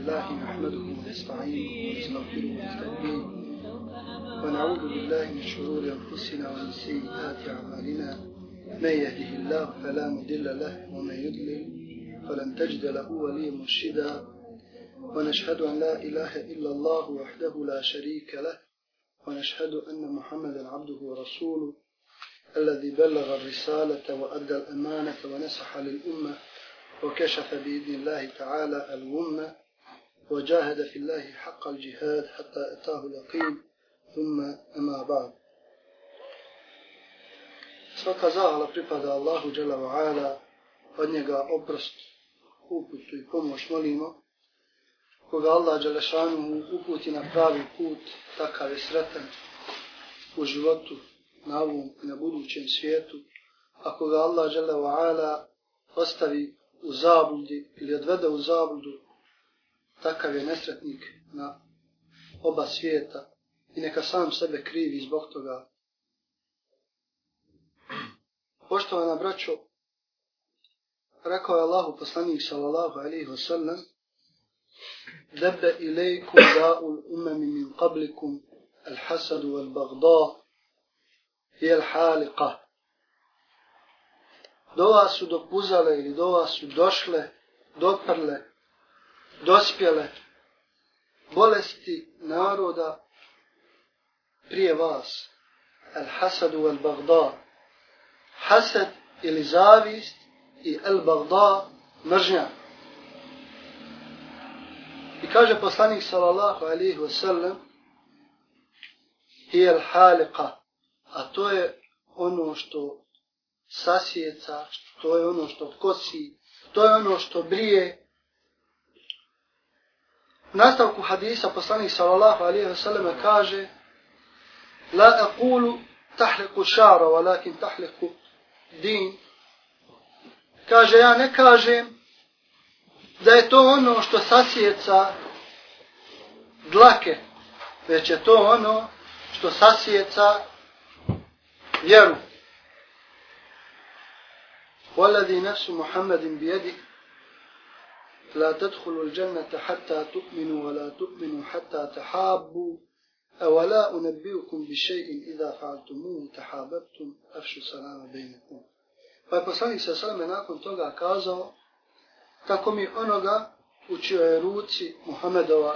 لله نحمده ونستعينه ونستغفره ونستهديه. ونعوذ بالله من شرور أنفسنا ومن سيئات أعمالنا. من يهده الله فلا مضل له ومن يضلل فلن تجد له وليا مرشدا. ونشهد أن لا إله إلا الله وحده لا شريك له. ونشهد أن محمدا عبده ورسوله الذي بلغ الرسالة وأدى الأمانة ونسح للأمة وكشف بإذن الله تعالى الغمة. وجاهد في الله حق الجهاد حتى أتاه اليقين ثم أما بعد Svaka zahvala pripada Allahu Đela wa Ala, od njega oprost, uputu i pomoć molimo. Koga Allah Đelešanu uputi na pravi put, takav je sretan u životu, na ovom i na budućem svijetu. Ako ga Allah Đela wa Ala ostavi u zabludi ili odvede u zabludu, takav je nesretnik na oba svijeta i neka sam sebe krivi zbog toga. Poštovana braćo, rekao je Allahu poslanik sallallahu alaihi wa sallam, debe ilaikum da'ul umami min qablikum al-hasadu wal-bagda i al-haliqa do vas su dopuzale ili do vas su došle, doprle, dospjele bolesti naroda prije vas. El hasadu el bagda. Hasad ili zavist i el bagda mržnja. I kaže poslanik sallallahu alaihi wasallam hi el halika. A to je ono što sasjeca, to je ono što kosi, to je ono što brije nastavku hadisa poslanik sallallahu alaihi wa sallam kaže la aqulu tahliku šara walakin tahliku din. Kaže ja ne kažem da je to ono što sasjeca dlake već je to ono što sasjeca vjeru. والذي nafsu محمد بيده لا تدخلوا الجنة حتى تؤمنوا ولا تؤمنوا حتى تحابوا أولا أنبئكم بشيء إذا فعلتموه تحاببتم أفشوا السلام بينكم Pa je poslanik sa sveme nakon toga kazao tako mi onoga u čioj ruci Muhammedova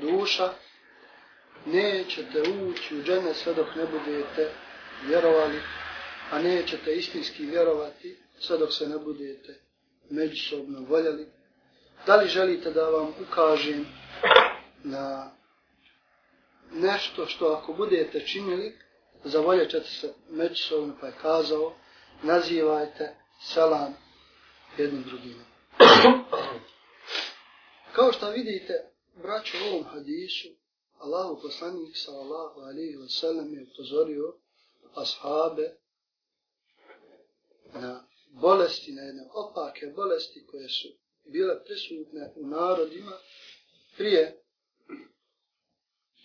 duša nećete ući u džene sve dok ne budete vjerovali a nećete istinski vjerovati sve dok se ne budete međusobno voljeli. Da li želite da vam ukažem na nešto što ako budete činili, zavoljet ćete se međusobno, pa je kazao, nazivajte selam jednim drugim. Kao što vidite, braću u ovom hadisu, Allahu poslanik sallallahu alaihi wa sallam je upozorio ashabe na bolesti, na jedne opake bolesti koje su bile prisutne u narodima prije,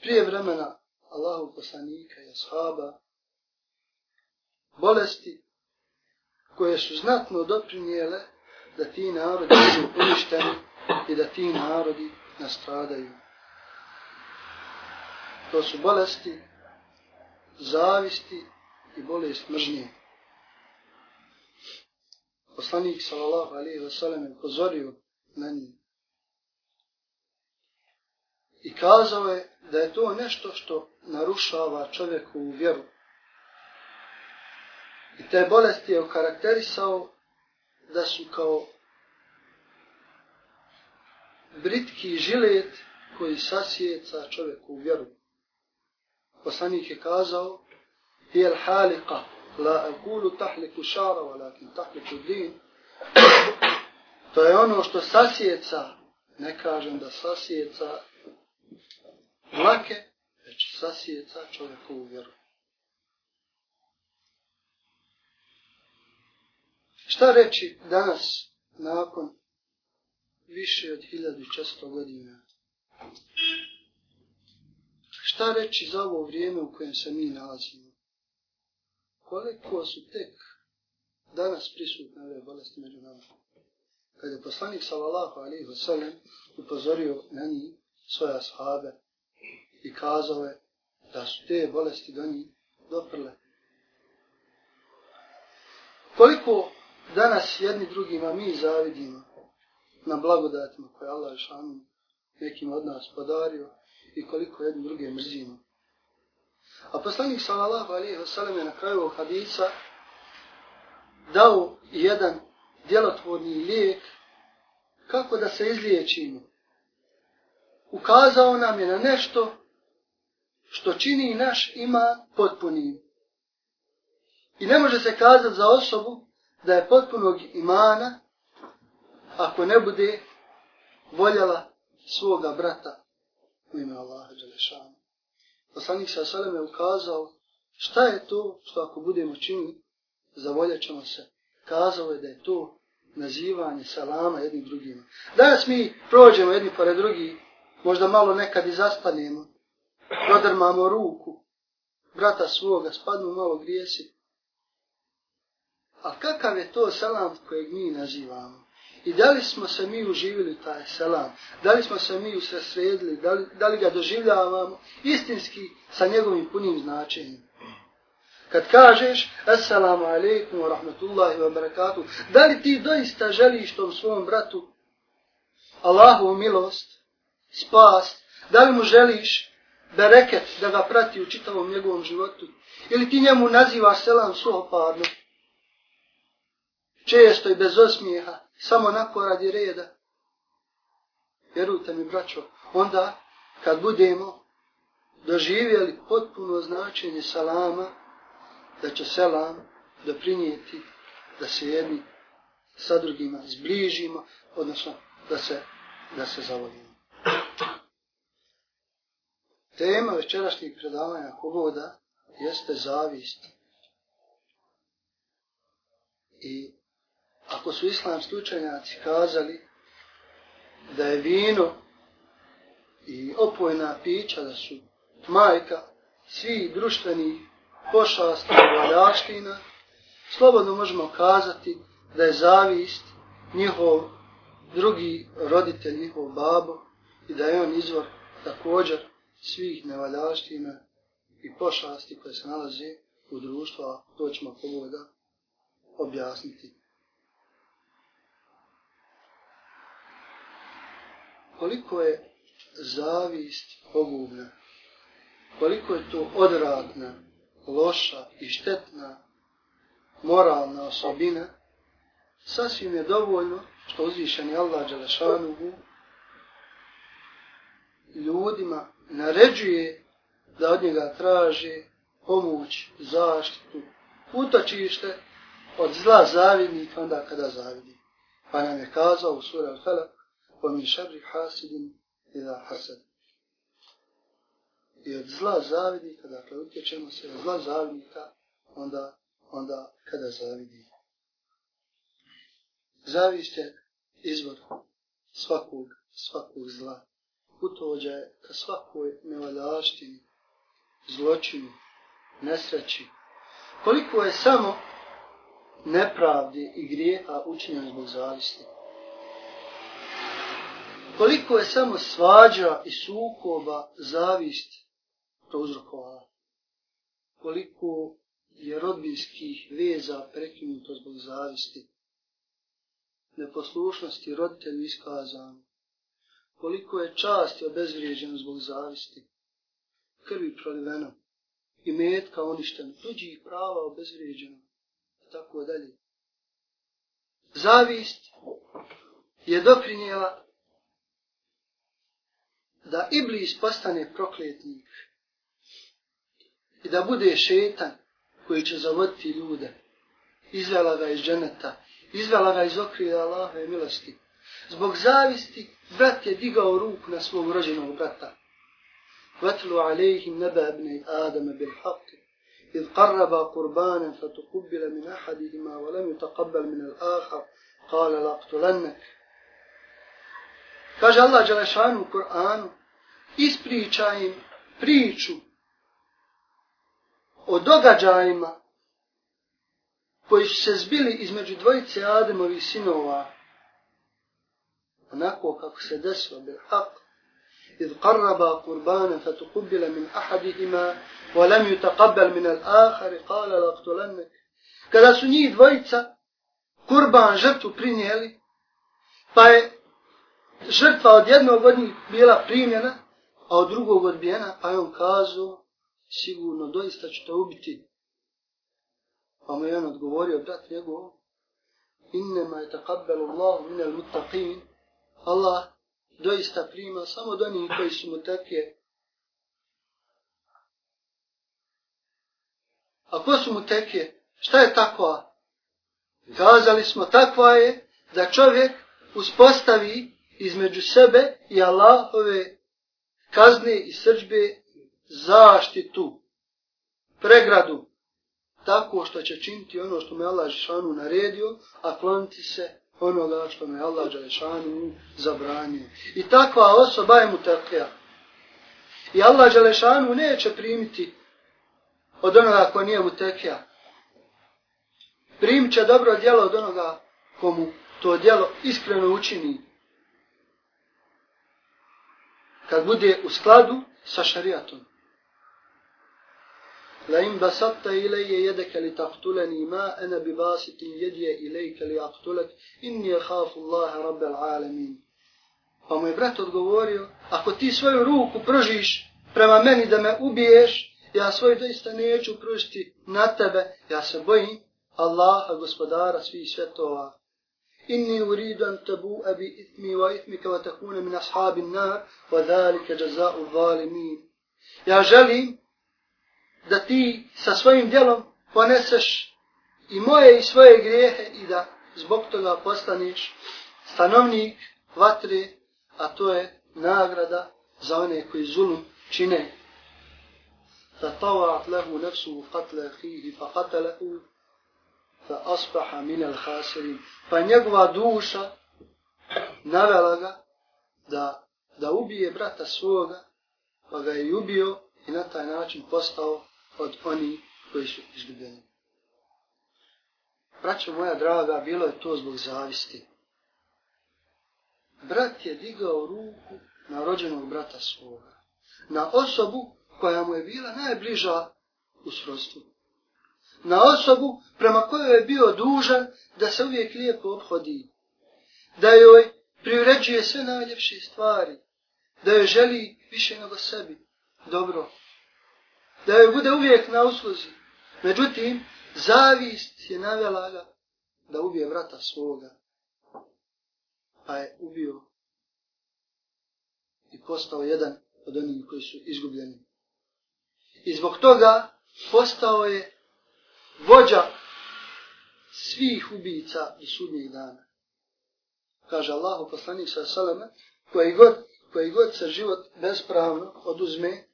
prije vremena Allahu poslanika i ashaba, bolesti koje su znatno doprinijele da ti narodi budu uništeni i da ti narodi nastradaju. To su bolesti, zavisti i bolest mržnje poslanik sallallahu alaihi wa sallam je upozorio na njih. I kazao je da je to nešto što narušava čovjeku u vjeru. I te bolesti je okarakterisao da su kao britki žilet koji sasjeca čovjeku u vjeru. Poslanik je kazao, je halika, la ekulu tahliku šara, walakin tahliku din. To je ono što sasjeca, ne kažem da sasjeca mlake, već sasjeca čovjekovu vjeru. Šta reći danas, nakon više od 1600 godina? Šta reći za ovo vrijeme u kojem se mi nalazimo? Koliko su tek danas prisutne ove bolesti među nama. kada je poslanik sallallahu alaihi wa sallam upozorio na njih svoje ashabe i kazao je da su te bolesti do njih doprle. Koliko danas jedni drugima mi zavidimo na blagodatima koje Allah je nekim od nas podario i koliko jedni druge mrzimo. A poslanik sallallahu alaihi wasallam je na kraju ovog hadisa dao jedan djelotvorni lijek kako da se izliječimo. Ukazao nam je na nešto što čini naš ima potpunim. I ne može se kazati za osobu da je potpunog imana ako ne bude voljela svoga brata u ime Allaha Đalešana. Poslanik sa Salem je ukazao šta je to što ako budemo činili, zavoljet ćemo se. Kazao je da je to nazivanje salama jednim drugima. Danas mi prođemo jedni pored drugi, možda malo nekad i zastanemo, prodrmamo ruku, brata svoga, spadnu malo grijesi. A kakav je to salam kojeg mi nazivamo? I da li smo se mi uživili taj selam? Da li smo se mi usresredili? Da li, da li ga doživljavamo istinski sa njegovim punim značenjem? Kad kažeš Assalamu alaikum wa rahmatullahi wa barakatuh, da li ti doista želiš tom svom bratu Allahovu milost, spas, da li mu želiš bereket da ga prati u čitavom njegovom životu? Ili ti njemu nazivaš selam suhoparno? Često i bez osmijeha, samo nako radi reda. Vjerujte mi, braćo, onda kad budemo doživjeli potpuno značenje salama, da će selam doprinijeti da se jedni sa drugima zbližimo, odnosno da se, da se zavodimo. Tema večerašnjih predavanja Koboda jeste zavist. I ako su islamski učenjaci kazali da je vino i opojna pića, da su majka svih društvenih pošasti i valjaština, slobodno možemo kazati da je zavist njihov drugi roditelj, njihov babo i da je on izvor također svih nevaljaština i pošasti koje se nalaze u društvu, a to ćemo pogoda objasniti. Koliko je zavist pogubna, koliko je to odradna, loša i štetna moralna osobina, sasvim je dovoljno što uzvišeni Allah Đelešanuhu ljudima naređuje da od njega traže pomoć, zaštitu, utočište od zla zavidnika onda kada zavidi. Pa nam je kazao u sura Al-Falak, ومن شر حاسد إذا ila i od zla zavidnika, dakle utječemo se od zla zavidnika, onda, onda kada zavidi. Zavist je izvor svakog, svakog zla. Utođa je ka svakoj nevaljaštini, zločinu, nesreći. Koliko je samo nepravdi i grijeha učinjeno zbog zavisti. Koliko je samo svađa i sukoba zavist prouzrokovala. Koliko je rodbinskih veza prekinuto zbog zavisti, neposlušnosti roditelju iskazano, koliko je časti obezvrijeđeno zbog zavisti, krvi proliveno i metka uništeno, Tuđih prava obezvrijeđeno, tako dalje. Zavist je doprinjela da Iblis postane prokletnik i da bude šetan koji će zavoditi ljude. Izvela ga iz dženeta, izvela ga iz okrija Allaha i milosti. Zbog zavisti, brat je digao ruku na svog rođenog brata. Vatlu alejhim neba ibn Adama bil haqi. إذ قربا قربانا فتقبل من أحدهما ولم يتقبل من الآخر قال لأقتلنك Kaže Allah Đelešanu u Kur'anu, ispričaj im priču o događajima koji su se zbili između dvojice Ademovih sinova onako kako se desilo bil haq إذ قربا قربانا فتقبل من أحدهما ولم يتقبل من الآخر قال لأقتلنك kada su njih dvojica kurban žrtvu prinijeli, pa je žrtva od jednog od njih bila primjena, a od drugog odbijena, pa je on kazao, sigurno, doista ću te ubiti. Pa mu je on odgovorio, brat njegov, innema je takabbelu Allahu minel mutaqin, Allah doista prima samo od onih koji su mu tekije. A ko su mu tekije? Šta je takva? Kazali smo, takva je da čovjek uspostavi između sebe i Allahove kazne i srđbe zaštitu, pregradu, tako što će činiti ono što me Allah Žešanu naredio, a kloniti se onoga što me Allah Žešanu zabranio. I takva osoba je mu tekija. I Allah Žešanu neće primiti od onoga ko nije mu tekija. Primit će dobro djelo od onoga komu to djelo iskreno učini kad bude u skladu sa šarijatom. La in basatta ilaye yadaka li taqtulani ma ana bi basitin yadiya ilayka li aqtulak inni akhafu Allah rabb alalamin. Pa moj brat odgovorio, ako ti svoju ruku pržiš prema meni da me ubiješ, ja svoju doista neću pružiti na tebe, ja se bojim Allaha gospodara svih svetova Inni uridu an tabu abi ithmi wa ithmika wa takune min ashabin nar, wa dhalike jaza'u zalimin. Ja želim da ti sa svojim djelom poneseš i moje i svoje grijehe i da zbog toga postaneš stanovnik vatre, a to je nagrada za one koji zulum čine. فطوعت له نفسه قتل أخيه fa asbaha min al khasirin pa njegova duša navela ga da, da ubije brata svoga pa ga je ubio i na taj način postao od oni koji su izgubljeni. Braćo moja draga, bilo je to zbog zavisti. Brat je digao ruku na rođenog brata svoga, na osobu koja mu je bila najbliža u srodstvu. Na osobu prema kojoj je bio dužan da se uvijek lijepo obhodi. Da joj privređuje sve najljepše stvari. Da joj želi više nego sebi. Dobro da joj bude uvijek na usluzi. Međutim, zavist je navjela ga da ubije vrata svoga. Pa je ubio i postao jedan od onih koji su izgubljeni. I zbog toga postao je vođa svih ubica do sudnjih dana. Kaže Allahu poslanik sa salame, koji god, koji god se život bespravno oduzme,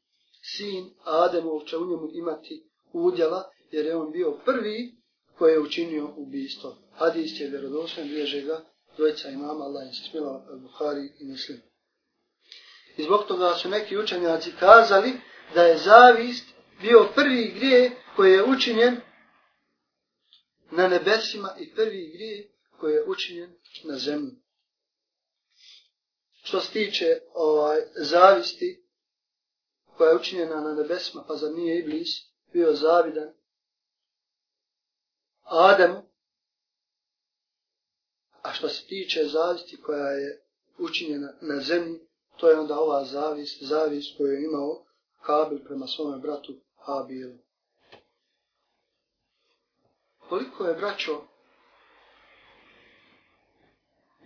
sin Ademov će u njemu imati udjela, jer je on bio prvi koji je učinio ubistvo. Hadis je vjerodosven, bilježe ga dvojca imama, Allah im se smila, Buhari i Muslim. I zbog toga su neki učenjaci kazali da je zavist bio prvi grije koji je učinjen na nebesima i prvi grije koji je učinjen na zemlji. Što se tiče ovaj, zavisti, koja je učinjena na nebesima, pa za nije Iblis bio zavidan Ademu, a što se tiče zavisti koja je učinjena na zemlji, to je onda ova zavist, zavist koju je imao Kabil prema svome bratu Habilu. Koliko je braćo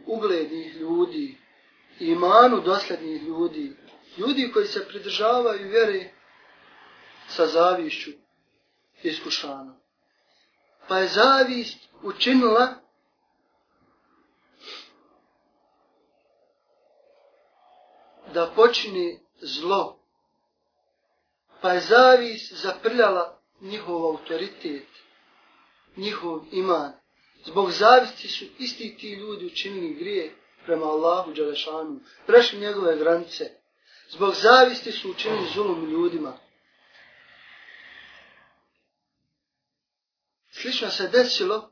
uglednih ljudi, imanu doslednih ljudi, ljudi koji se pridržavaju vjere sa zavišću iskušano. Pa je zavist učinila da počini zlo. Pa je zavist zaprljala njihov autoritet, njihov iman. Zbog zavisti su isti ti ljudi učinili grije prema Allahu Đalešanu, prešli njegove granice. Zbog zavisti su učinili zulum ljudima. Slično se desilo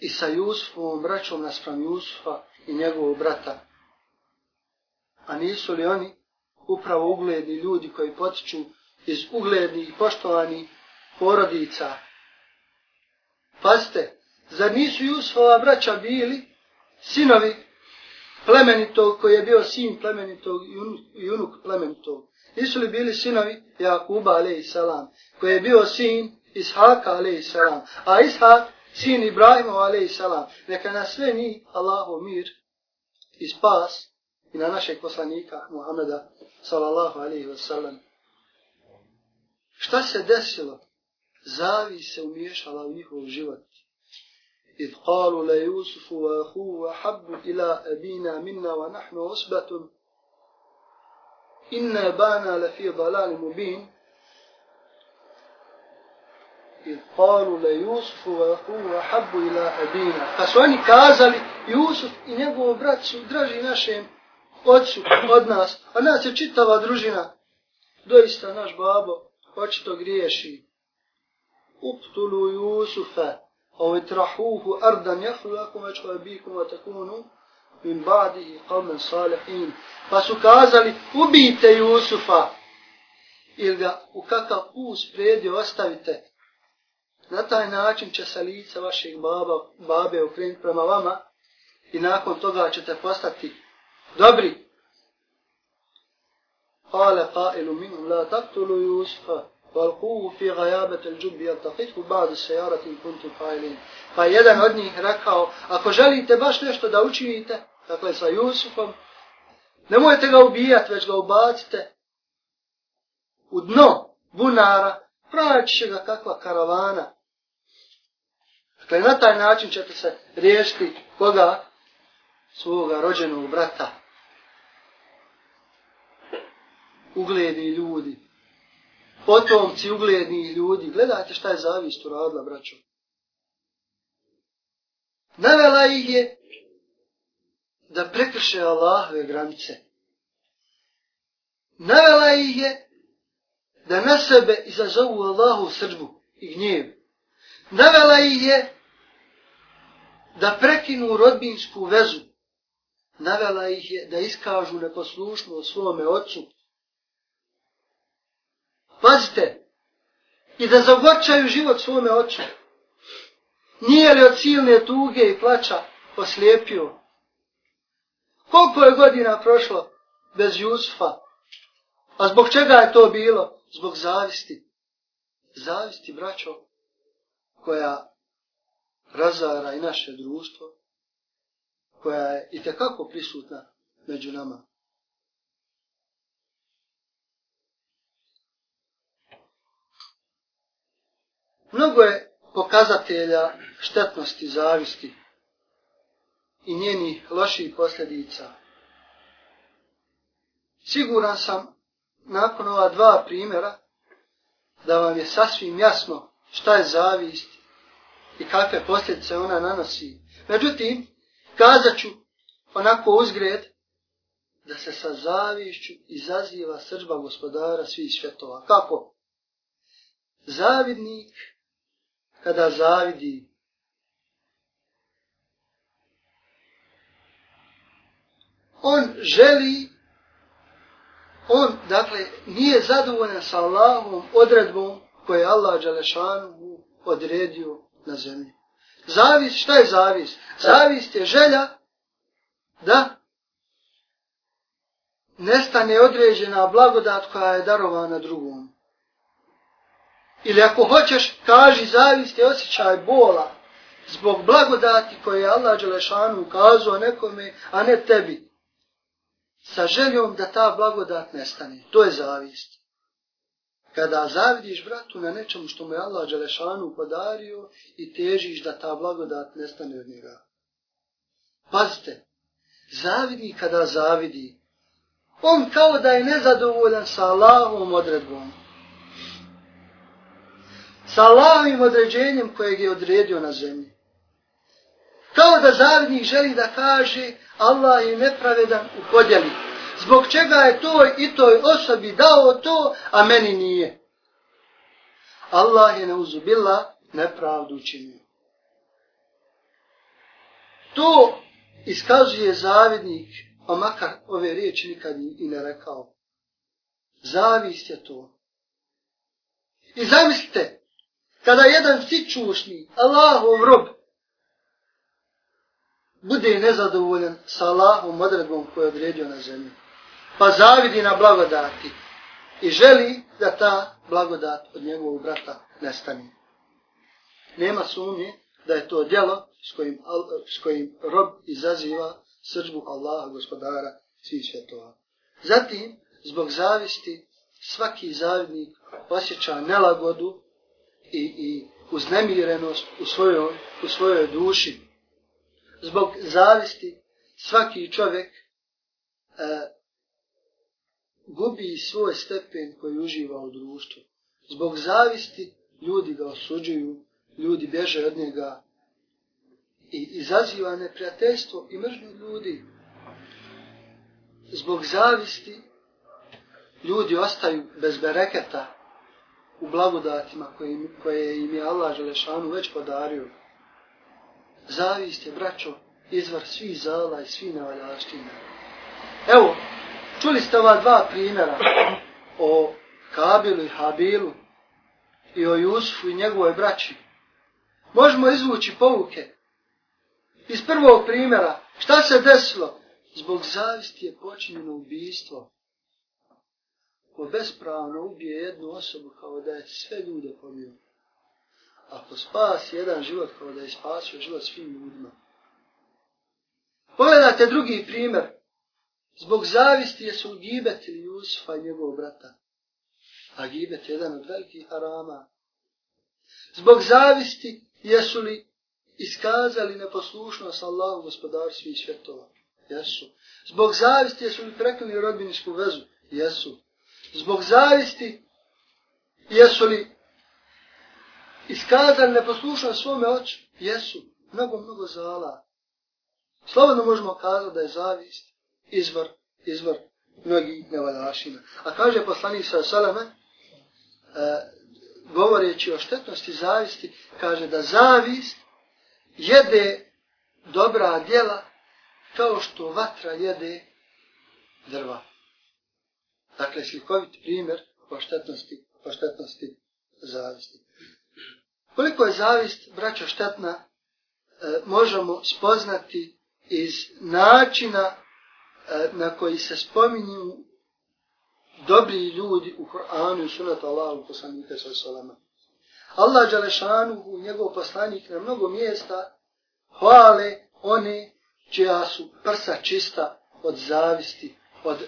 i sa Jusufom, braćom naspram Jusufa i njegovog brata A nisu li oni upravo ugledni ljudi koji potiču iz uglednih i poštovanih porodica? Pazite, zar nisu Jusufova braća bili sinovi plemenitog koji je bio sin plemenitog i unuk plemenitog? Nisu li bili sinovi Jakuba a.s. koji je bio sin Ishaka a.s. A Ishak sin Ibrahima a.s. Neka na sve njih Allahu mir i spas i na našeg poslanika Muhameda sallallahu alaihi wasallam. Šta se desilo? Zavi se umiješala u njihov život. إذ قالوا ليوسف وأخوه أحب إلى أبينا منا ونحن عصبة إن أبانا لفي ضلال مبين إذ قالوا ليوسف وأخوه أحب إلى أبينا فسواني كازali Jusuf i njegov brat su draži našem ocu od nas, a nas je čitava družina. Doista naš babo očito griješi. Uptulu Jusufa, او اطرحوه ارضا يخلو لكم وجه ابيكم وتكونوا من بعده قوما صالحين pa su kazali ubijte Jusufa ili ga u kakav pus predio ostavite na taj način će se lice vašeg baba, babe okrenuti prema vama i nakon toga ćete postati dobri قال قائل منهم لا تقتلوا يوسف والقوه في غيابة الجب يلتقطه بعد السيارة إن كنتم فاعلين Pa jedan od njih rekao, ako želite baš nešto da učinite, dakle sa Jusufom, nemojte ga ubijati, već ga ubacite u dno bunara, praći će ga kakva karavana. Dakle, na taj način ćete se riješiti koga? Svoga rođenog brata. Ugledni ljudi potomci ugledni ljudi. Gledajte šta je zavist uradila, braćo. Navela ih je da prekrše Allahove granice. Navela ih je da na sebe izazovu Allahu srđbu i gnjev. Navela ih je da prekinu rodbinsku vezu. Navela ih je da iskažu neposlušnost svome ocu Pazite, i da zagorčaju život svome oču. Nije li od silne tuge i plaća oslijepio? Koliko je godina prošlo bez Jusufa? A zbog čega je to bilo? Zbog zavisti. Zavisti, braćo, koja razara i naše društvo, koja je i tekako prisutna među nama. Mnogo je pokazatelja štetnosti zavisti i njenih loših posljedica. Siguran sam, nakon ova dva primjera, da vam je sasvim jasno šta je zavist i kakve posljedice ona nanosi. Međutim, kazat ću onako uzgred da se sa zavišću izaziva sržba gospodara svih svjetova. Kako? Zavidnik kada zavidi. On želi, on, dakle, nije zadovoljan sa Allahom odredbom koje je Allah Đalešanu odredio na zemlji. Zavis, šta je zavis? Zavis je želja da nestane određena blagodat koja je darovana drugom. Ili ako hoćeš, kaži zavist osjećaj bola zbog blagodati koje je Allah Đelešanu ukazao nekome, a ne tebi. Sa željom da ta blagodat nestane. To je zavist. Kada zavidiš bratu na nečemu što mu je Allah Đelešanu podario i težiš da ta blagodat nestane od njega. Pazite, zavidi kada zavidi. On kao da je nezadovoljan sa Allahom odredbom sa Allahovim određenjem kojeg je odredio na zemlji. Kao da zavidnik želi da kaže Allah je nepravedan u podjeli. Zbog čega je toj i toj osobi dao to, a meni nije. Allah je neuzubila nepravdu učinio. To iskazuje zavidnik a makar ove riječi nikad i ne rekao. Zavist je to. I zamislite, kada jedan sičušni Allahov rob bude nezadovoljan sa Allahom odredbom koju je odredio na zemlji, pa zavidi na blagodati i želi da ta blagodat od njegovog brata nestane. Nema sumnje da je to djelo s kojim, s kojim rob izaziva srđbu Allaha gospodara svih svjetova. Zatim, zbog zavisti, svaki zavidnik osjeća nelagodu i, i uznemirenost u svojoj, u svojoj duši. Zbog zavisti, svaki čovjek e, gubi svoj stepen koji uživa u društvu. Zbog zavisti, ljudi ga osuđuju, ljudi bježe od njega i izaziva neprijateljstvo i mržnju ljudi. Zbog zavisti ljudi ostaju bez bereketa u blagodatima koje im, koje im je Allah Želešanu već podario. Zavist je, braćo, izvar svih zala i svih nevaljaština. Evo, čuli ste ova dva primjera o Kabilu i Habilu i o Jusufu i njegovoj braći. Možemo izvući povuke iz prvog primjera. Šta se desilo? Zbog zavisti je počinjeno ubijstvo. Ko bespravno ubije jednu osobu kao da je sve ljude pobio. Ako spasi jedan život kao da je spasio život svim ljudima. Pogledajte drugi primjer. Zbog zavisti je su gibetili Jusufa i njegovog brata. A gibet je jedan od velikih harama. Zbog zavisti jesu li iskazali neposlušnost Allahu gospodar svih svjetova? Jesu. Zbog zavisti jesu li prekrili rodbiničku vezu? Jesu. Zbog zavisti jesu li iskazali neposlušan svome oču? Jesu. Mnogo, mnogo zala. Slobodno možemo kazati da je zavist izvor, izvor mnogih nevaljašina. A kaže poslanik sa Salame, e, govoreći o štetnosti zavisti, kaže da zavist jede dobra djela kao što vatra jede drva. Dakle, slikovit primjer o štetnosti, o štetnosti zavisti. Koliko je zavist, braćo, štetna, e, možemo spoznati iz načina e, na koji se spominju dobri ljudi u Koranu i sunatu Allahu poslanika sa salama. Allah Đalešanu u njegov poslanik na mnogo mjesta hvale one čija su prsa čista od zavisti, od uh,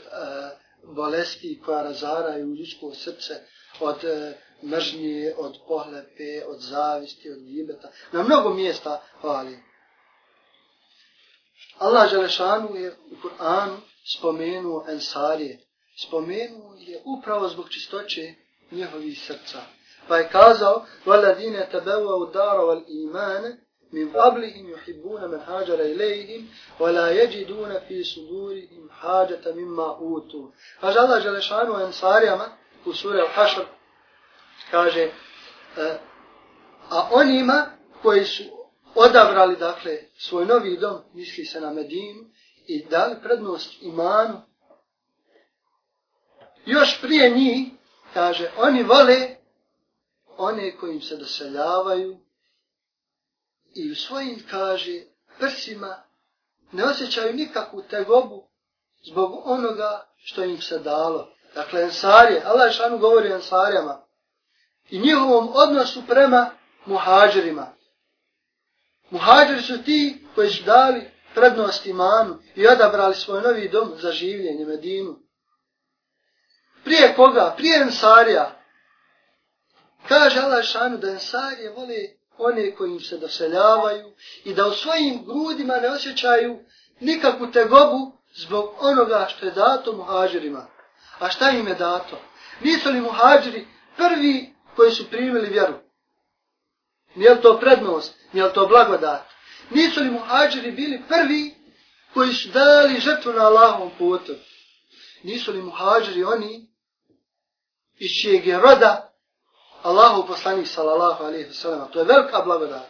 bolesti koja razaraju ljudsko srce, od e, mržnje, od pohlepe, od zavisti, od gibeta. Na mnogo mjesta hvali. Allah Đalešanu je u Kur'anu spomenuo Ensarije, spomenuo je upravo zbog čistoće njihovih srca. Pa je kazao, وَلَذِينَ تَبَوَا الدَّارَ وَالْإِيمَانَ min qablihim yuhibbuna man hajara ilayhim wa la yajiduna fi sudurihim hajata mimma utu. Fajala jalashanu ansariyama u suri al-hashr kaže e, a onima koji su odabrali dakle svoj novi dom misli se na Medinu i dali prednost imanu još prije njih kaže oni vole one koji se doseljavaju i u svojim, kaže, prsima ne osjećaju nikakvu tegobu zbog onoga što im se dalo. Dakle, ensarije, Allah šanu govori ensarijama i njihovom odnosu prema muhađerima. Muhađeri su ti koji su dali prednost imanu i odabrali svoj novi dom za življenje Medinu. Prije koga? Prije Ensarija. Kaže Allah šanu da Ensarije vole one koji im se doseljavaju i da u svojim grudima ne osjećaju nikakvu tegobu zbog onoga što je dato muhađirima. A šta im je dato? Nisu li muhađiri prvi koji su primili vjeru? Nije to prednost? Nije to blagodat? Nisu li muhađiri bili prvi koji su dali žrtvu na Allahom putu? Nisu li muhađiri oni iz čijeg je roda Allahu poslanik sallallahu alaihi wasallam. To je velika blagodat.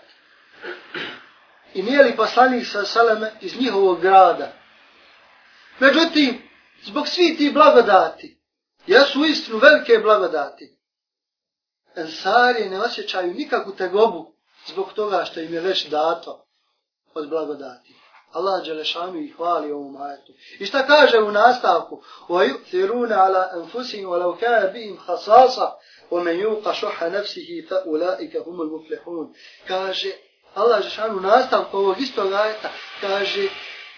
I nije li poslanik sallallahu iz njihovog grada? Međutim, zbog svi ti blagodati, jesu istinu velike blagodati, Ensarije ne osjećaju nikakvu tegobu zbog toga što im je već dato od blagodati. Allah Đelešanu ih hvali ovom ajetu. I šta kaže u nastavku? وَيُؤْثِرُونَ عَلَىٰ أَنفُسِهِمْ وَلَوْ كَانَ بِهِمْ خَصَاصًا وَمَنْ يُوقَ شُحَ نَفْسِهِ فَأُولَٰئِكَ هُمُ الْمُفْلِحُونَ Kaže, Allah Đelešanu u nastavku ovog istog ajeta, kaže,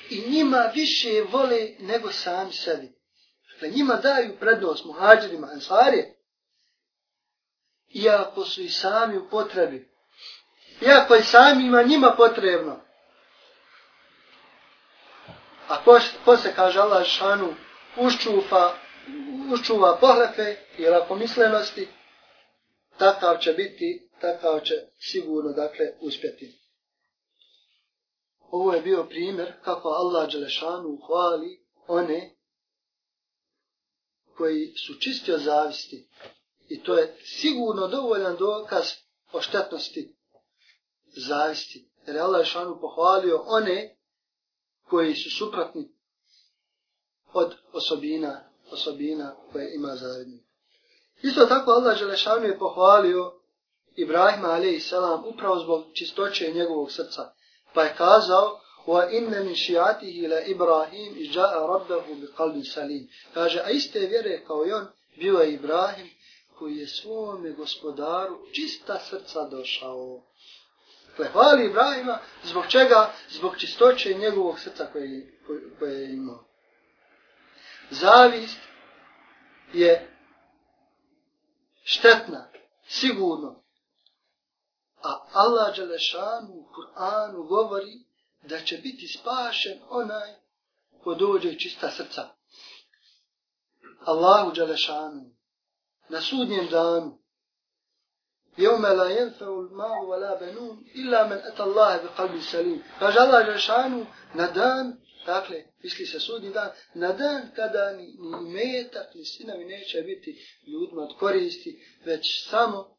i njima više vole nego sami sebi. Dakle, njima daju prednost muhađirima, ansarije, iako su i sami u potrebi. Iako je sami ima njima potrebno. A ko, ko se kaže Allah šanu uščuva, uščuva pohlepe i lakomislenosti, takav će biti, takav će sigurno dakle uspjeti. Ovo je bio primjer kako Allah Đelešanu hvali one koji su čistio zavisti. I to je sigurno dovoljan dokaz o štetnosti zavisti. Jer je Allah Đelešanu pohvalio one koji su suprotni od osobina, osobina koje ima zavidnik. Isto tako Allah Želešanu je pohvalio Ibrahima a.s. upravo zbog čistoće njegovog srca. Pa je kazao, wa inna min šiatihi la Ibrahim ja'a rabbahu bi qalbin salim. Kaže, a iste vjere kao i on, bio je Ibrahim koji je svome gospodaru čista srca došao. Pa dakle, hvali Ibrahima, zbog čega? Zbog čistoće njegovog srca koje, koje, koje je imao. Zavist je štetna, sigurno. A Allah Đelešanu u Kur'anu govori da će biti spašen onaj ko dođe čista srca. Allahu Đelešanu na sudnjem danu يوم لا ينفع المال ولا بنون إلا من أتى الله بقلب سليم kaže Allah Žešanu na dan dakle misli se sudnji dan na dan kada ni, ni metak ni sinovi neće biti ljudima od koristi već samo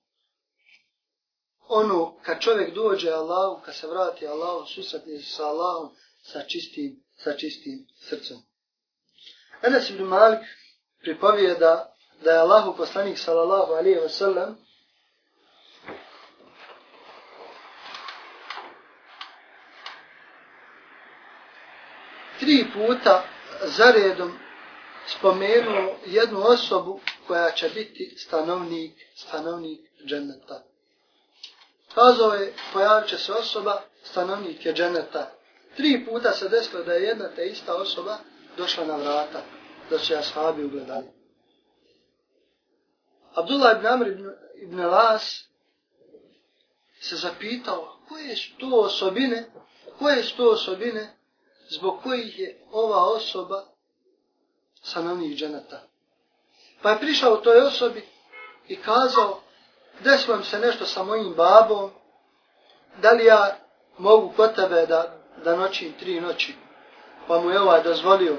ono kad čovjek dođe Allahu kad se vrati Allahu susretni sa Allahom sa čistim sa čistim srcem. Enes ibn Malik pripovije da da je Allahu poslanik sallallahu alejhi ve tri puta zaredom spomenuo jednu osobu koja će biti stanovnik, stanovnik dženeta. Kazao je, pojavit će se osoba, stanovnik je dženeta. Tri puta se desilo da je jedna te ista osoba došla na vrata, da će ashabi ugledali. Abdullah ibn Amr ibn, ibn Las se zapitao koje su to osobine, koje su to osobine zbog kojih je ova osoba stanovnik dženeta. Pa je prišao toj osobi i kazao, desilo mi se nešto sa mojim babom, da li ja mogu kod tebe da, da noćim tri noći. Pa mu je ovaj dozvolio.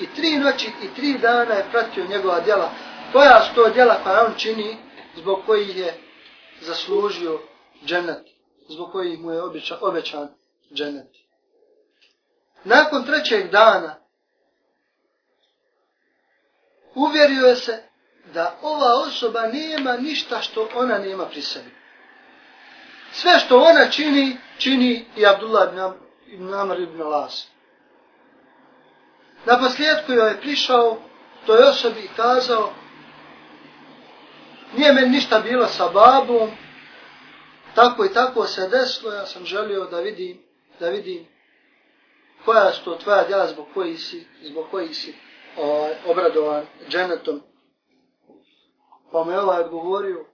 I tri noći i tri dana je pratio njegova djela. Koja su to djela koja on čini zbog kojih je zaslužio dženet. Zbog kojih mu je obećan, obećan dženet nakon trećeg dana uvjerio je se da ova osoba nema ništa što ona nema pri sebi. Sve što ona čini, čini i Abdullah ibn Amr ibn Las. Na posljedku joj je prišao toj osobi i kazao nije meni ništa bilo sa babom, tako i tako se desilo, ja sam želio da vidim, da vidim koja su to tvoja djela zbog koji si, zbog koji si o, obradovan dženetom. Pa mu je ovaj odgovorio,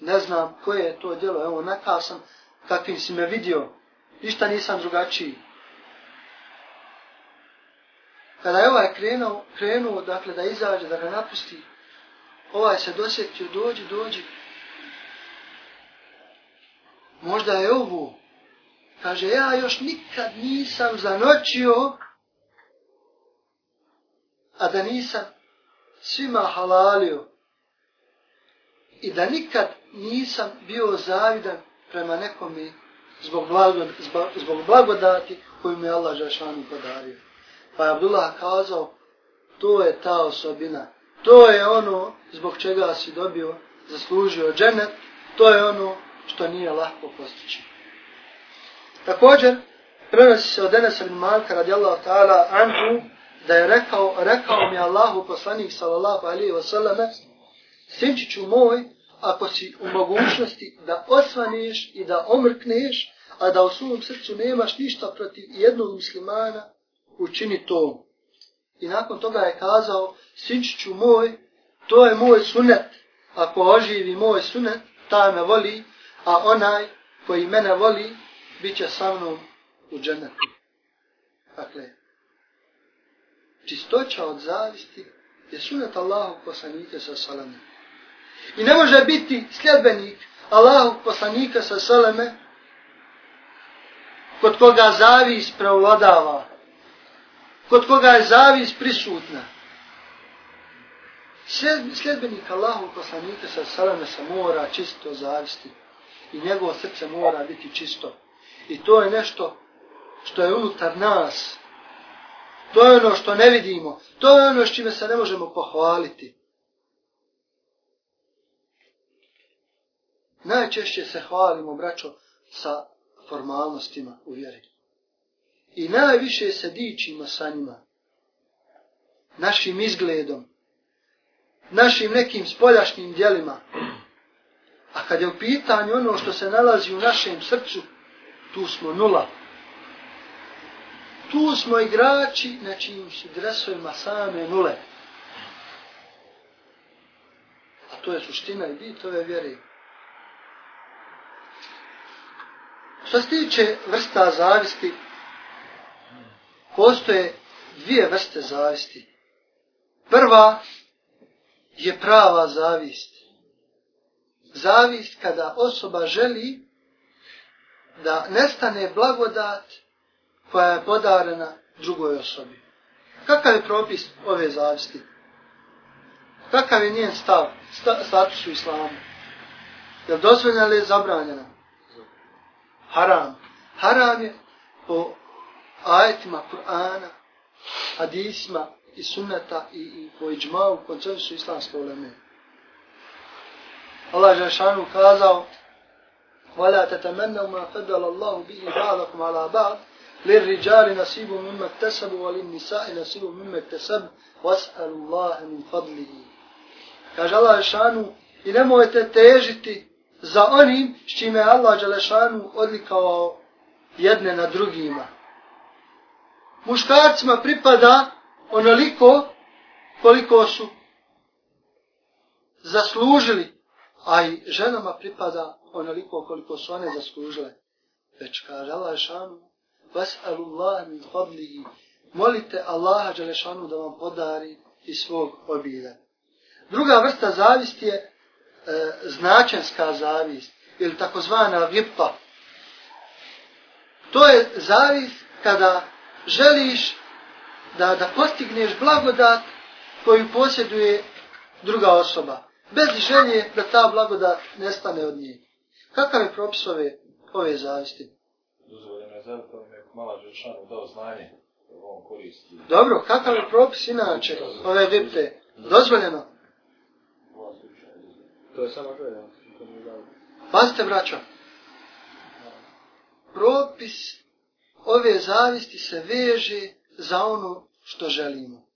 ne znam koje je to djelo, evo nakav sam kakvim si me vidio, ništa nisam drugačiji. Kada je ovaj krenuo, krenuo dakle, da izađe, da ga napusti, ovaj se dosjetio, dođi, dođi. Možda je ovo Kaže, ja još nikad nisam zanoćio, a da nisam svima halalio. I da nikad nisam bio zavidan prema nekome zbog, blagod, zbog blagodati koju mi je Allah Žešanu podario. Pa je Abdullah kazao, to je ta osobina. To je ono zbog čega si dobio, zaslužio dženet. To je ono što nije lahko postići. Također, prenosi se od Enes ibn Malka radijallahu ta'ala anhu, da je rekao, rekao mi Allahu poslanik sallallahu alaihi wa sallam, sinčiću moj, ako si u mogućnosti da osvaneš i da omrkneš, a da u svom srcu nemaš ništa protiv jednog muslimana, učini to. I nakon toga je kazao, sinčiću moj, to je moj sunet, ako oživi moj sunet, ta me voli, a onaj koji mene voli, bit će sa mnom u dženetu. Dakle, čistoća od zavisti je sunet Allahog poslanika sa salame. I ne može biti sljedbenik Allahog poslanika sa salame kod koga zavis preulodava, kod koga je zavis prisutna. Sljedbenik Allahog poslanika sa salame se mora čisto zavisti i njegovo srce mora biti čisto. I to je nešto što je unutar nas. To je ono što ne vidimo. To je ono s čime se ne možemo pohvaliti. Najčešće se hvalimo, braćo, sa formalnostima u vjeri. I najviše se dičimo sa njima. Našim izgledom. Našim nekim spoljašnjim dijelima. A kad je u pitanju ono što se nalazi u našem srcu, tu smo nula. Tu smo igrači na čijim su dresovima same nule. A to je suština i bit ove vjere. Što se tiče vrsta zavisti, postoje dvije vrste zavisti. Prva je prava zavist. Zavist kada osoba želi da nestane blagodat koja je podarena drugoj osobi. Kakav je propis ove zavisti? Kakav je njen stav, sta, status u islamu? Je li dozvoljena ili je zabranjena? Haram. Haram je po ajetima Kur'ana, hadisima i sunneta i, i po iđmavu koncensu islamske uleme. Allah je šanu kazao ولا تتمنوا ما فضل الله به بعضكم على بعض للرجال نصيب مما اكتسبوا وللنساء نصيب مما اكتسب واسألوا الله من فضله kaže Allah Žešanu i nemojte težiti za onim s čime je Allah Žešanu odlikovao jedne na drugima. Muškarcima pripada onoliko koliko su zaslužili, a i ženama pripada onoliko koliko su one zaslužile. Već kaže Allah šanu, vas'alullah min fadlihi, molite Allaha Đelešanu da vam podari iz svog obilja. Druga vrsta zavisti je e, značenska zavist, ili takozvana vipa. To je zavist kada želiš da, da postigneš blagodat koju posjeduje druga osoba. Bez želje da ta blagodat nestane od njih. Kakav je propis ove, ove zavisti? Dozvoljeno je zato nek mala Žešanu dao znanje da on koristi. Dobro, kakav je propis inače ove vipte? Dozvoljeno? To je samo to, ja. Pazite, braćo. Propis ove zavisti se veže za ono što želimo.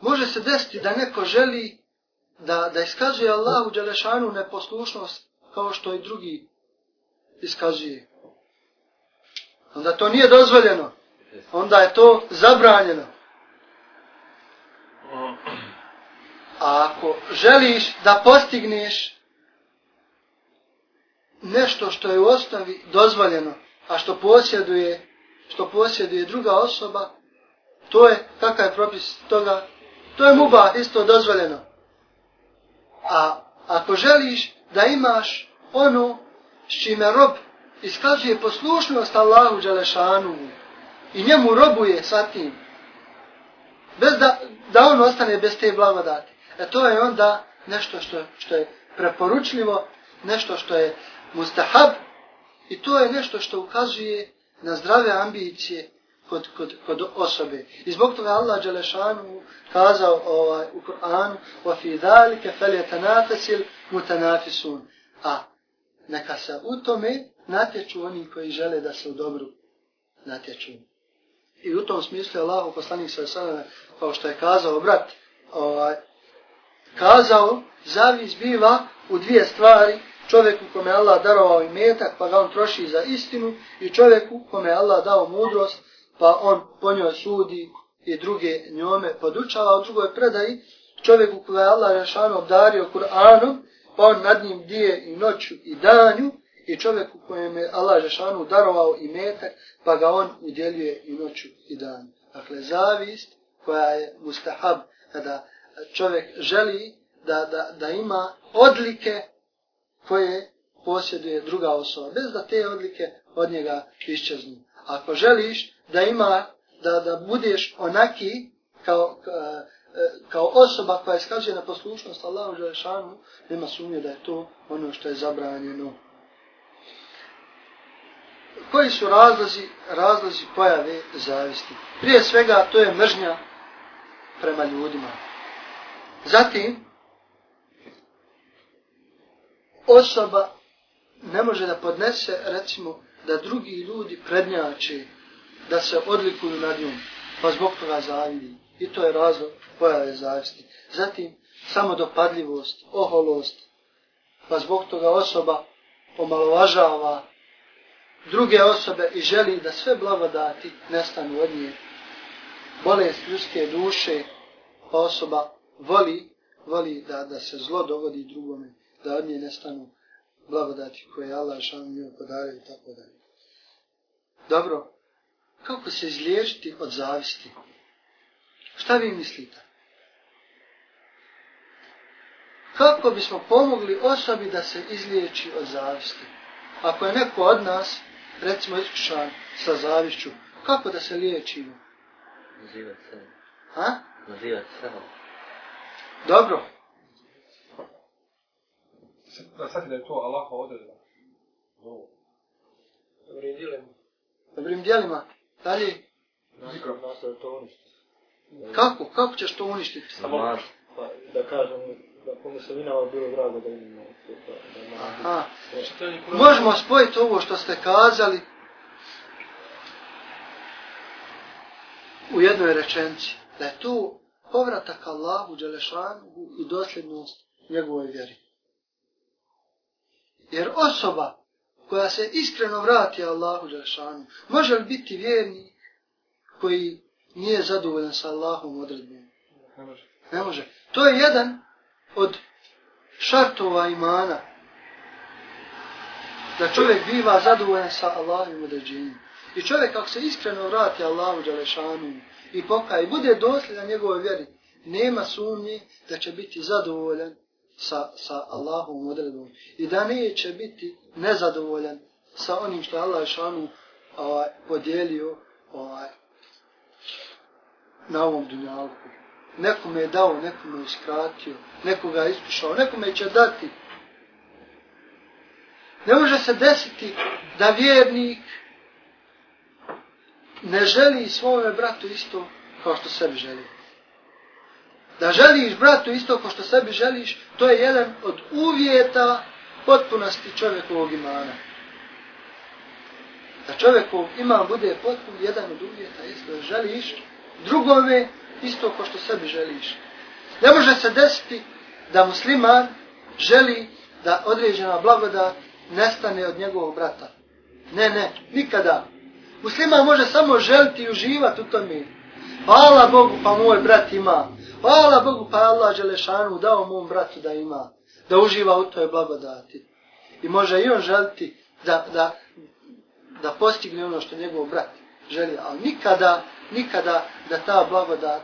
Može se desiti da neko želi da, da iskazuje Allahu Đelešanu neposlušnost kao što i drugi iskazuje. Onda to nije dozvoljeno. Onda je to zabranjeno. A ako želiš da postigneš nešto što je u osnovi dozvoljeno, a što posjeduje, što posjeduje druga osoba, to je, kakav je propis toga, to je muba isto dozvoljeno. A ako želiš da imaš ono s čime rob iskazuje poslušnost Allahu Đelešanu i njemu robuje sa tim, bez da, da on ostane bez te blagodati. E to je onda nešto što, što je preporučljivo, nešto što je mustahab i to je nešto što ukazuje na zdrave ambicije kod, kod, kod osobe. I zbog toga Allah Đelešanu kazao ovaj, u Kur'anu وَفِي ذَلِكَ فَلْيَتَنَافَسِلْ مُتَنَافِسُونَ A neka se u tome natječu oni koji žele da se u dobru natječu. I u tom smislu je Allah poslanik sa sada, kao što je kazao brat, ovaj, kazao, zavis biva u dvije stvari, čovjeku kome Allah darovao i metak, pa ga on troši za istinu, i čovjeku kome Allah dao mudrost, pa on po njoj sudi i druge njome podučava. U drugoj predaji, čovjeku koga je Allah Rešanu obdario Kur'anom, pa on nad njim dije i noću i danju, i čovjeku kojem je Allah rešano darovao i metak, pa ga on udjeljuje i noću i danju. Dakle, zavist koja je mustahab, kada čovjek želi da, da, da ima odlike koje posjeduje druga osoba, bez da te odlike od njega iščeznu. Ako želiš da ima, da, da budeš onaki kao, e, kao osoba koja iskazuje na poslušnost Allahu Želešanu, nema sumnje da je to ono što je zabranjeno. Koji su razlozi, razlozi pojave zavisti? Prije svega to je mržnja prema ljudima. Zatim, osoba ne može da podnese, recimo, da drugi ljudi prednjače, da se odlikuju nad njom, pa zbog toga zavidi. I to je razlog pojave zavisti. Zatim, samodopadljivost, oholost, pa zbog toga osoba omalovažava druge osobe i želi da sve blagodati nestanu od nje. Bolest ljudske duše, pa osoba voli, voli da, da se zlo dogodi drugome, da od nje nestanu blagodati koje Allah šalim njoj podario i tako dalje. Dobro, kako se izliječiti od zavisti? Šta vi mislite? Kako bismo pomogli osobi da se izliječi od zavisti? Ako je neko od nas, recimo iskušan sa zavišću, kako da se liječimo? Nazivati sebe. Ha? Nazivati sebe. Dobro. Da sad je to Allahova odredba. Dobrim dijelima. Dobrim dijelima. Dalje. Zikrom. Kako? Kako ćeš to uništiti? Namaz. Pa da kažem, da pomislim inava bilo drago da imamo. Aha. Možemo spojiti ovo što ste kazali u jednoj rečenci. Da je to povratak Allahu Đelešanu i dosljednost njegovoj vjeri. Jer osoba koja se iskreno vrati Allahu Đelešanu, može li biti vjernik koji nije zadovoljan sa Allahom odredbom? Ne može. Ne može. To je jedan od šartova imana. Da čovjek biva zadovoljan sa Allahom određenjem. I čovjek ako se iskreno vrati Allahu Đalešanu i pokaje, bude dosljedan njegove vjeri, nema sumnje da će biti zadovoljan sa, sa Allahom odredbom. I da neće biti nezadovoljan sa onim što je Allah šanu ovaj, podijelio ovaj, na ovom dunjalku. Nekome je dao, nekome je iskratio, nekoga je iskušao, nekome će dati. Ne može se desiti da vjernik ne želi svome bratu isto kao što sebi želi. Da želiš bratu isto kao što sebi želiš, to je jedan od uvjeta potpunosti čovjekovog imana. Da čovjekov iman bude potpun, jedan od uvjeta isto da želiš drugome isto kao što sebi želiš. Ne može se desiti da musliman želi da određena blagodat nestane od njegovog brata. Ne, ne, nikada. Musliman može samo želiti i uživati u tome. Hvala Bogu pa moj brat ima. Hvala Bogu pa Allah Đelešanu dao mom bratu da ima. Da uživa u toj blagodati. I može i on želiti da, da, da postigne ono što njegov brat želi. Ali nikada, nikada da ta blagodat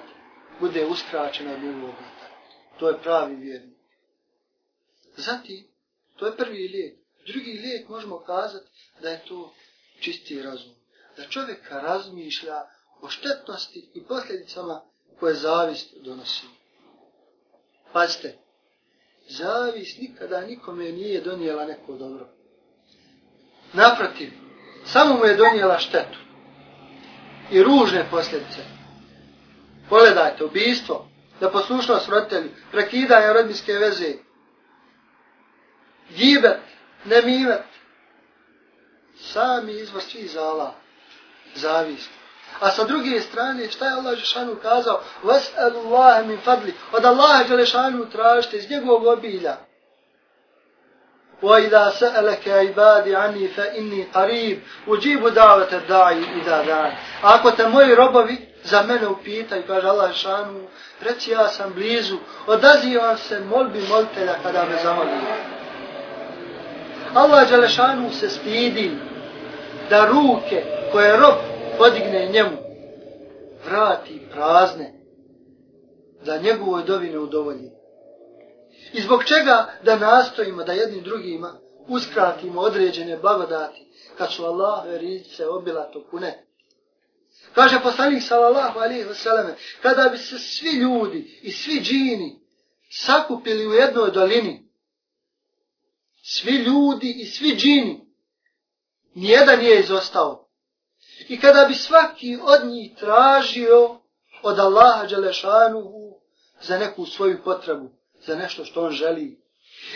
bude uskraćena od njegovog brata. To je pravi vjernik. Zatim, to je prvi lijek. Drugi lijek možemo kazati da je to čisti razum. Da čovjek razmišlja o štetnosti i posljedicama koje zavist donosi. Pazite, zavist nikada nikome nije donijela neko dobro. Naprotiv, samo mu je donijela štetu i ružne posljedice. Pogledajte, ubijstvo, da poslušnost roditelji, prekidanje rodbinske veze, gibet, nemimet, sami izvor svih zala, zavist. A sa druge strane, šta je Allah Žešanu kazao? Vas'alu Allahe min fadli. Od Allaha Žešanu tražite iz njegovog obilja. وَإِذَا سَأَلَكَ عِبَادِ عَنِّي فَإِنِّي قَرِيبٌ uđibu davete da'i i da dan. Ako te moji robovi za mene upitaju, kaže Allah Žešanu, reci ja sam blizu, odazivam se molbi molitelja kada me zamoli. Allah Žešanu se stidi da ruke koje rob podigne njemu, vrati prazne, da njegovoj dovi ne udovolji. I zbog čega da nastojimo da jednim drugima uskratimo određene blagodati, kad su Allahove rizice obilato pune. Kaže poslanik sallallahu alihi vseleme, kada bi se svi ljudi i svi džini sakupili u jednoj dolini, svi ljudi i svi džini, nijedan nije izostao, I kada bi svaki od njih tražio od Allaha Đelešanuhu za neku svoju potrebu, za nešto što on želi.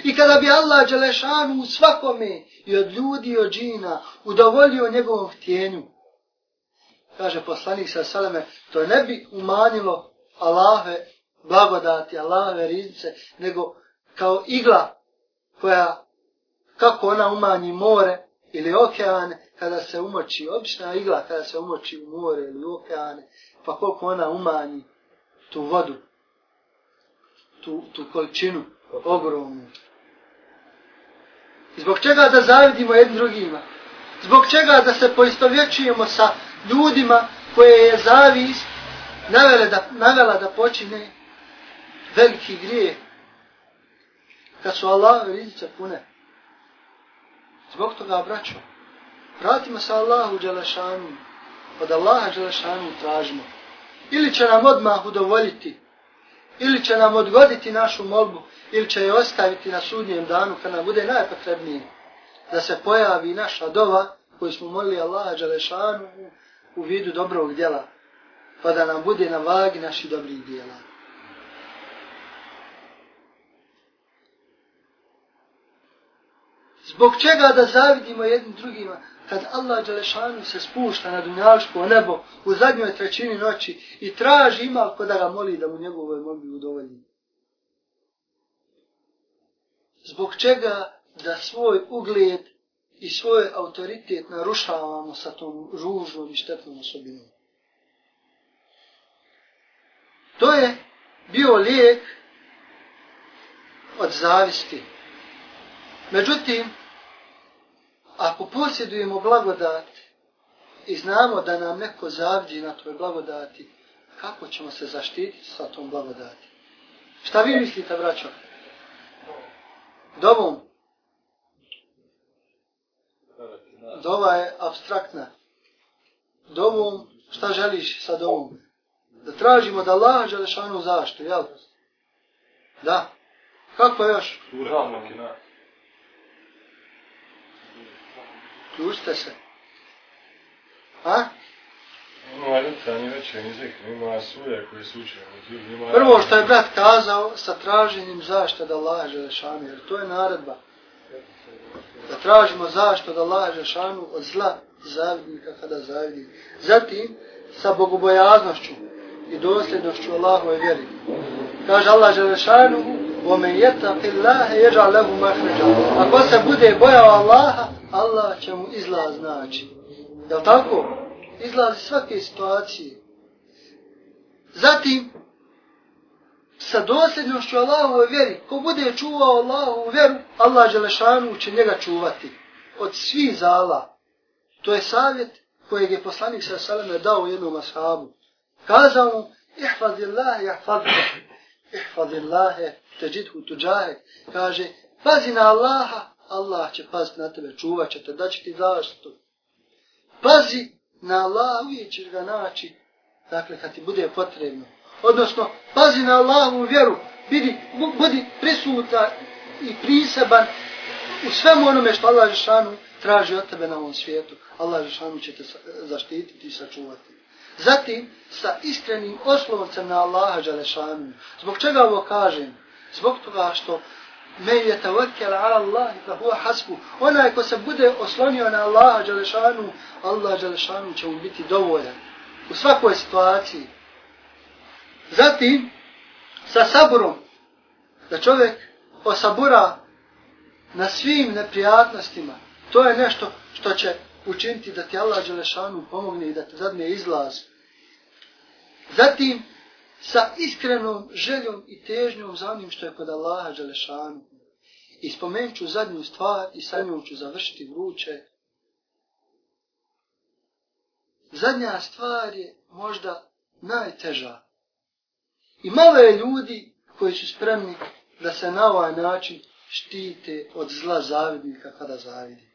I kada bi Allah Đelešanuhu svakome i od ljudi i od džina udovoljio njegovom htjenju, kaže poslanik sa Saleme, to ne bi umanjilo Allahove blagodati, Allahove riznice, nego kao igla koja, kako ona umanji more ili okeane, kada se umoči, obična igla kada se umoči u more ili u okeane, pa koliko ona umanji tu vodu, tu, tu količinu ogromnu. Zbog čega da zavidimo jednim drugima? Zbog čega da se poistovjećujemo sa ljudima koje je zavis navela da, navela da počine veliki grije kad su Allah rizice pune. Zbog toga, braćo, Vratimo se Allahu Đelešanu. Od Allaha Đelešanu tražimo. Ili će nam odmah udovoljiti. Ili će nam odgoditi našu molbu. Ili će je ostaviti na sudnjem danu kad nam bude najpotrebnije. Da se pojavi naša dova koju smo molili Allaha Đelešanu u vidu dobrog djela. Pa da nam bude na vagi naši dobrih djela. Zbog čega da zavidimo jednim drugima? Kad Allah Đelešanu se spušta na dunjaško nebo u zadnjoj trećini noći i traži ima ko da ga moli da mu njegovoj molbi udovolji. Zbog čega da svoj ugled i svoj autoritet narušavamo sa tom ružnom i štetnom osobinom. To je bio lijek od zavisti. Međutim, ako posjedujemo blagodat i znamo da nam neko zavđi na toj blagodati, kako ćemo se zaštititi sa tom blagodati? Šta vi mislite, braćo? Dobom. Dova je abstraktna. Dovom, šta želiš sa dovom? Da tražimo da Allah žele šanu zaštu, jel? Da. Kako još? Uravno, Uključite se. A? Ima ljutranje veće jezik, ima suje koji su učeni. Prvo što je brat kazao sa traženjem zašto da Allah Želešanu, jer to je naredba. Da tražimo zašto da Allah Želešanu od zla zavidnika kada zavidi. Zatim sa bogobojaznošću i dosljednošću Allahove vjeri. Kaže Allah Želešanu, وَمَنْ يَتَقِ اللَّهَ يَجَعْ لَهُ مَحْرِجًا Ako se bude bojao Allaha, Allah će mu izlaz naći. Je tako? Izlaz iz svake situacije. Zatim, sa dosljednošću Allahove vjeri, ko bude čuvao Allahovu vjeru, Allah Đelešanu će njega čuvati. Od svih zala. To je savjet kojeg je poslanik sa Saleme dao jednom ashabu. Kazao mu, ihfazillahi, ihfazillahi, ihfazillahi, teđidhu tuđahe. Kaže, pazi na Allaha, Allah će paziti na tebe, čuvat će te, da će ti zaštitu. Pazi na Allah, uvijek ćeš ga naći, dakle, kad ti bude potrebno. Odnosno, pazi na Allahovu vjeru, bidi, budi prisuta i priseban u svemu onome što Allah Žešanu traži od tebe na ovom svijetu, Allah Žešanu će te zaštititi i sačuvati. Zatim, sa iskrenim oslovcem na Allaha Želešanu. Zbog čega ovo kažem? Zbog toga što me je tawakkel ala Allah fa huwa hasbu. Onaj ko se bude oslonio na Allaha Đelešanu, Allah Đelešanu će mu biti dovoljan. U svakoj situaciji. Zatim, sa saburom, da čovjek osabura na svim neprijatnostima, to je nešto što će učiniti da ti Allah Đelešanu pomogne i da ti zadne izlaz. Zatim, sa iskrenom željom i težnjom za onim što je kod Allaha Đelešanu. I spomenut ću zadnju stvar i sa njom ću završiti vruće. Zadnja stvar je možda najteža. I malo je ljudi koji su spremni da se na ovaj način štite od zla zavidnika kada zavidi.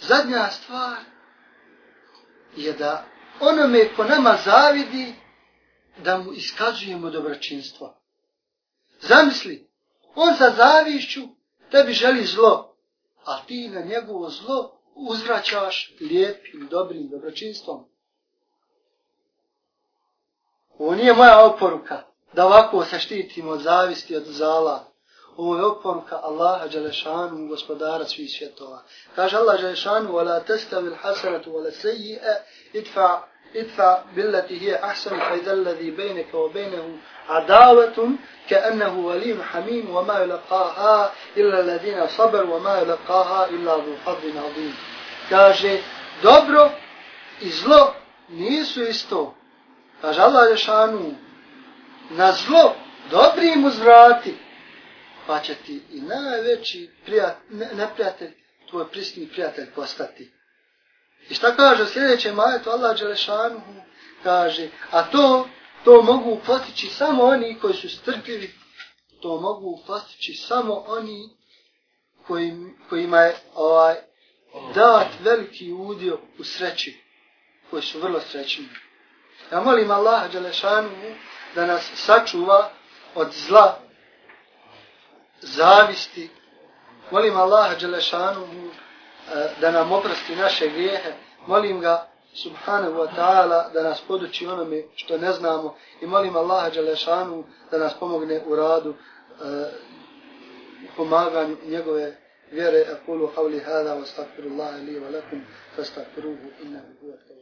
Zadnja stvar je da onome ko nama zavidi, da mu iskazujemo dobročinstvo. Zamisli, on sa zavišću tebi želi zlo, a ti na njegovo zlo uzvraćaš lijepim, dobrim dobročinstvom. Ovo nije moja oporuka da ovako se štitimo od zavisti od zala. Ovo je oporuka Allaha Đelešanu, gospodara svih svjetova. Kaže Allah Đelešanu, وَلَا تَسْتَوِ الْحَسَنَةُ وَلَا سَيِّئَ اِدْفَعْ idfa billati hiya ahsan fa idha alladhi baynaka wa baynahu adawatun ka annahu hamim wa ma yalqaha illa alladhina sabaru wa ma yalqaha illa dhu fadlin adhim kaže dobro i zlo nisu isto. Kaže Allah lješanu na zlo dobri mu uzvrati pa će ti i najveći prijatelj, neprijatelj tvoj prisni prijatelj postati. I šta kaže u sljedećem majetu Allah Đelešanuhu Kaže, a to, to mogu postići samo oni koji su strpljivi, to mogu postići samo oni koji, kojima je ovaj, dat veliki udio u sreći, koji su vrlo srećni. Ja molim Allah Đelešanuhu da nas sačuva od zla, zavisti. Molim Allah Đelešanuhu E, da nam oprosti naše grijehe. Molim ga, subhanahu wa ta'ala, da nas poduči onome što ne znamo i molim Allaha Đalešanu da nas pomogne u radu e, pomaganju njegove vjere. Akulu havli hada wa stakfirullaha li wa lakum fa stakfiruhu inna huwa